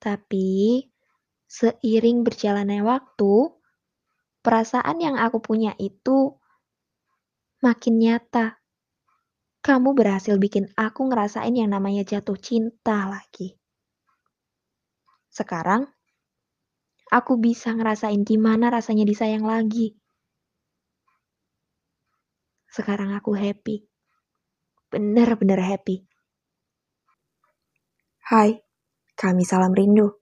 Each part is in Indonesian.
Tapi, seiring berjalannya waktu, perasaan yang aku punya itu makin nyata. Kamu berhasil bikin aku ngerasain yang namanya jatuh cinta lagi. Sekarang, aku bisa ngerasain gimana rasanya disayang lagi. Sekarang aku happy. Bener-bener happy. Hai, kami Salam Rindu.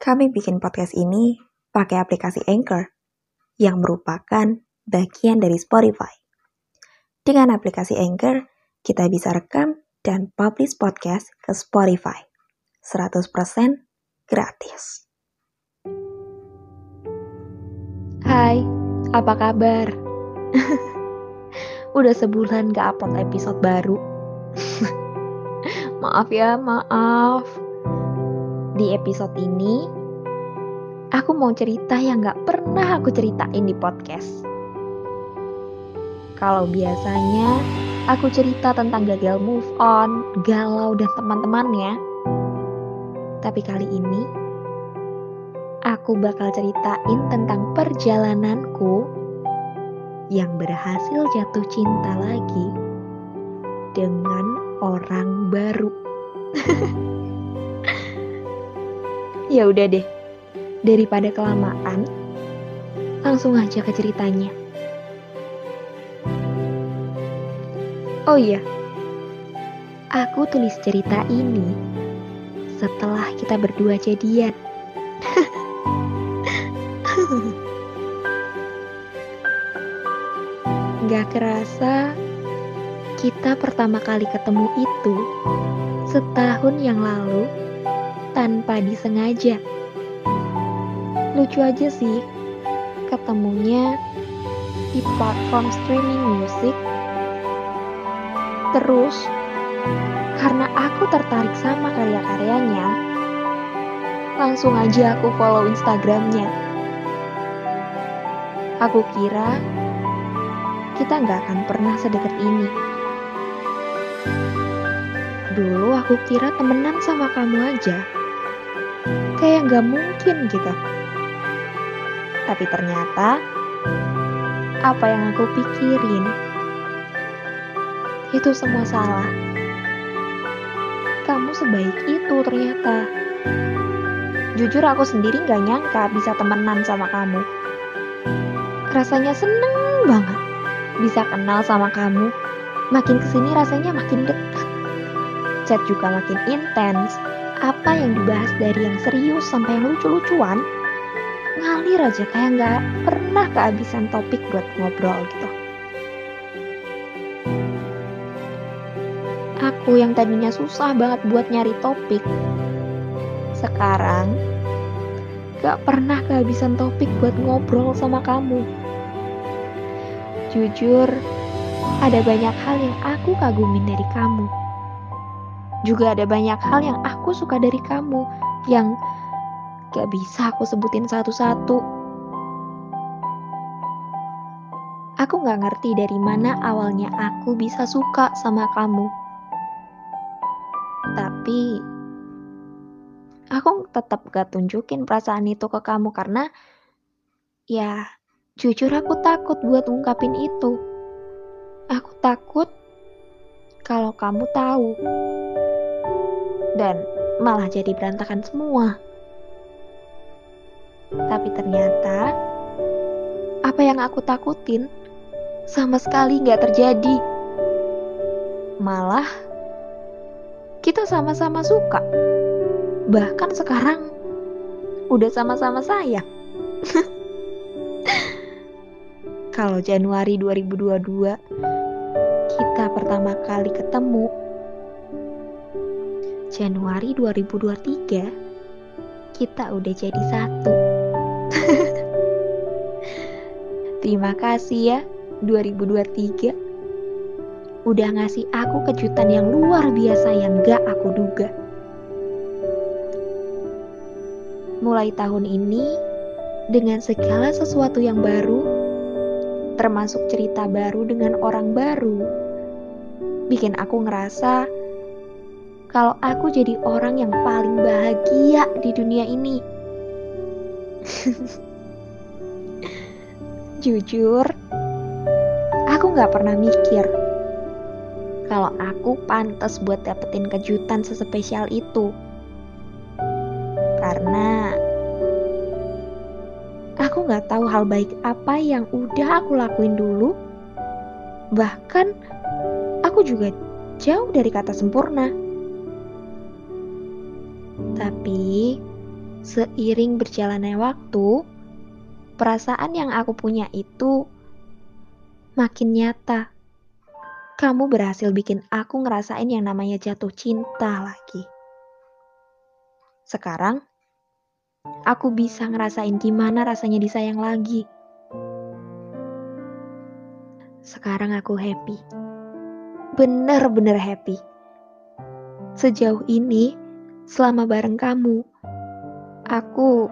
Kami bikin podcast ini pakai aplikasi Anchor, yang merupakan bagian dari Spotify. Dengan aplikasi Anchor, kita bisa rekam dan publish podcast ke Spotify. 100% gratis. Hai, apa kabar? Udah sebulan gak upload episode baru. maaf ya, maaf. Di episode ini, aku mau cerita yang gak pernah aku ceritain di podcast. Kalau biasanya aku cerita tentang gagal move on, galau dan teman-temannya. Tapi kali ini aku bakal ceritain tentang perjalananku yang berhasil jatuh cinta lagi dengan orang baru. ya udah deh, daripada kelamaan, langsung aja ke ceritanya. Oh iya, aku tulis cerita ini setelah kita berdua jadian. Gak kerasa, kita pertama kali ketemu itu setahun yang lalu tanpa disengaja. Lucu aja sih, ketemunya di platform streaming musik Terus, karena aku tertarik sama karya-karyanya, langsung aja aku follow Instagramnya. Aku kira kita nggak akan pernah sedekat ini. Dulu aku kira temenan sama kamu aja. Kayak nggak mungkin gitu. Tapi ternyata, apa yang aku pikirin itu semua salah. Kamu sebaik itu ternyata. Jujur aku sendiri gak nyangka bisa temenan sama kamu. Rasanya seneng banget bisa kenal sama kamu. Makin ke sini rasanya makin dekat. Chat juga makin intens. Apa yang dibahas dari yang serius sampai yang lucu-lucuan, ngalir aja kayak nggak pernah kehabisan topik buat ngobrol gitu. Aku yang tadinya susah banget buat nyari topik, sekarang gak pernah kehabisan topik buat ngobrol sama kamu. Jujur, ada banyak hal yang aku kagumin dari kamu. Juga ada banyak hal yang aku suka dari kamu yang gak bisa aku sebutin satu-satu. Aku gak ngerti dari mana awalnya aku bisa suka sama kamu tapi aku tetap gak tunjukin perasaan itu ke kamu karena ya jujur aku takut buat ungkapin itu. Aku takut kalau kamu tahu dan malah jadi berantakan semua. Tapi ternyata apa yang aku takutin sama sekali gak terjadi. Malah kita sama-sama suka. Bahkan sekarang udah sama-sama sayang. Kalau Januari 2022 kita pertama kali ketemu Januari 2023 kita udah jadi satu. Terima kasih ya 2023 udah ngasih aku kejutan yang luar biasa yang gak aku duga. Mulai tahun ini, dengan segala sesuatu yang baru, termasuk cerita baru dengan orang baru, bikin aku ngerasa kalau aku jadi orang yang paling bahagia di dunia ini. Jujur, aku gak pernah mikir kalau aku pantas buat dapetin kejutan sespesial itu. Karena aku gak tahu hal baik apa yang udah aku lakuin dulu. Bahkan aku juga jauh dari kata sempurna. Tapi seiring berjalannya waktu, perasaan yang aku punya itu makin nyata kamu berhasil bikin aku ngerasain yang namanya jatuh cinta lagi. Sekarang, aku bisa ngerasain gimana rasanya disayang lagi. Sekarang aku happy. Bener-bener happy. Sejauh ini, selama bareng kamu, aku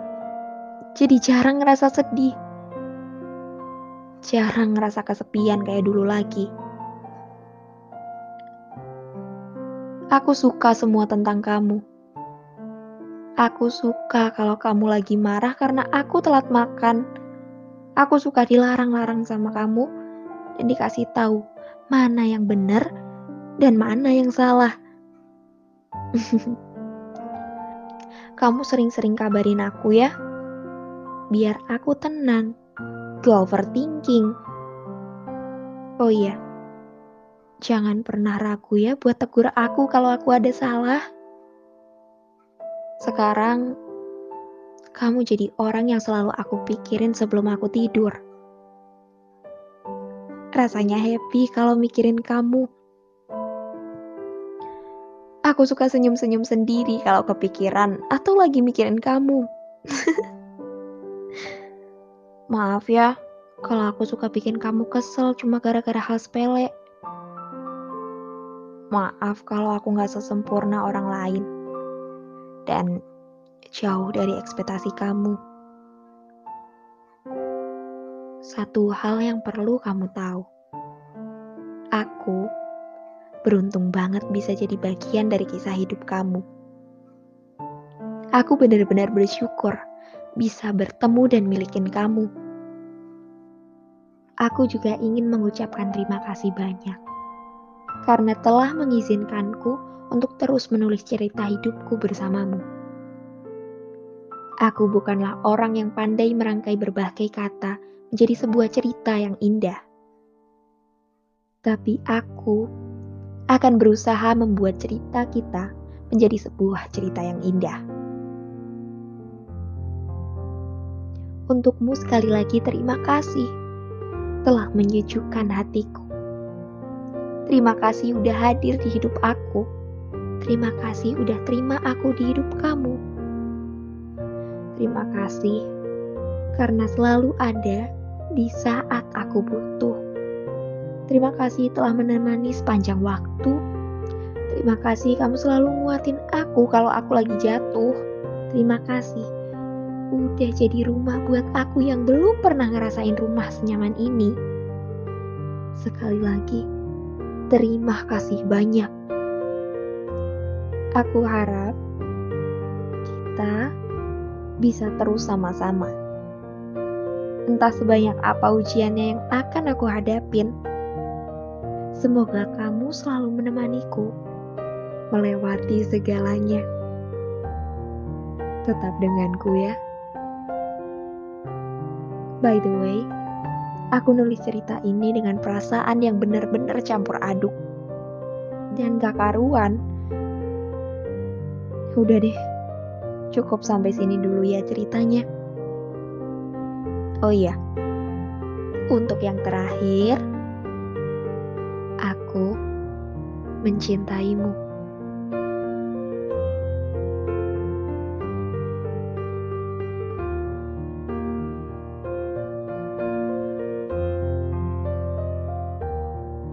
jadi jarang ngerasa sedih. Jarang ngerasa kesepian kayak dulu lagi. Aku suka semua tentang kamu. Aku suka kalau kamu lagi marah karena aku telat makan. Aku suka dilarang-larang sama kamu dan dikasih tahu mana yang benar dan mana yang salah. kamu sering-sering kabarin aku ya, biar aku tenang, gak overthinking. Oh iya, Jangan pernah ragu ya buat tegur aku kalau aku ada salah. Sekarang, kamu jadi orang yang selalu aku pikirin sebelum aku tidur. Rasanya happy kalau mikirin kamu. Aku suka senyum-senyum sendiri kalau kepikiran atau lagi mikirin kamu. Maaf ya, kalau aku suka bikin kamu kesel cuma gara-gara hal sepele. Maaf kalau aku gak sesempurna orang lain. Dan jauh dari ekspektasi kamu. Satu hal yang perlu kamu tahu. Aku beruntung banget bisa jadi bagian dari kisah hidup kamu. Aku benar-benar bersyukur bisa bertemu dan milikin kamu. Aku juga ingin mengucapkan terima kasih banyak karena telah mengizinkanku untuk terus menulis cerita hidupku bersamamu. Aku bukanlah orang yang pandai merangkai berbagai kata menjadi sebuah cerita yang indah. Tapi aku akan berusaha membuat cerita kita menjadi sebuah cerita yang indah. Untukmu sekali lagi terima kasih telah menyejukkan hatiku. Terima kasih udah hadir di hidup aku. Terima kasih udah terima aku di hidup kamu. Terima kasih karena selalu ada di saat aku butuh. Terima kasih telah menemani sepanjang waktu. Terima kasih kamu selalu nguatin aku kalau aku lagi jatuh. Terima kasih udah jadi rumah buat aku yang belum pernah ngerasain rumah senyaman ini. Sekali lagi, terima kasih banyak. Aku harap kita bisa terus sama-sama. Entah sebanyak apa ujiannya yang akan aku hadapin. Semoga kamu selalu menemaniku melewati segalanya. Tetap denganku ya. By the way, Aku nulis cerita ini dengan perasaan yang benar-benar campur aduk. Dan gak karuan. Udah deh, cukup sampai sini dulu ya ceritanya. Oh iya, untuk yang terakhir, aku mencintaimu.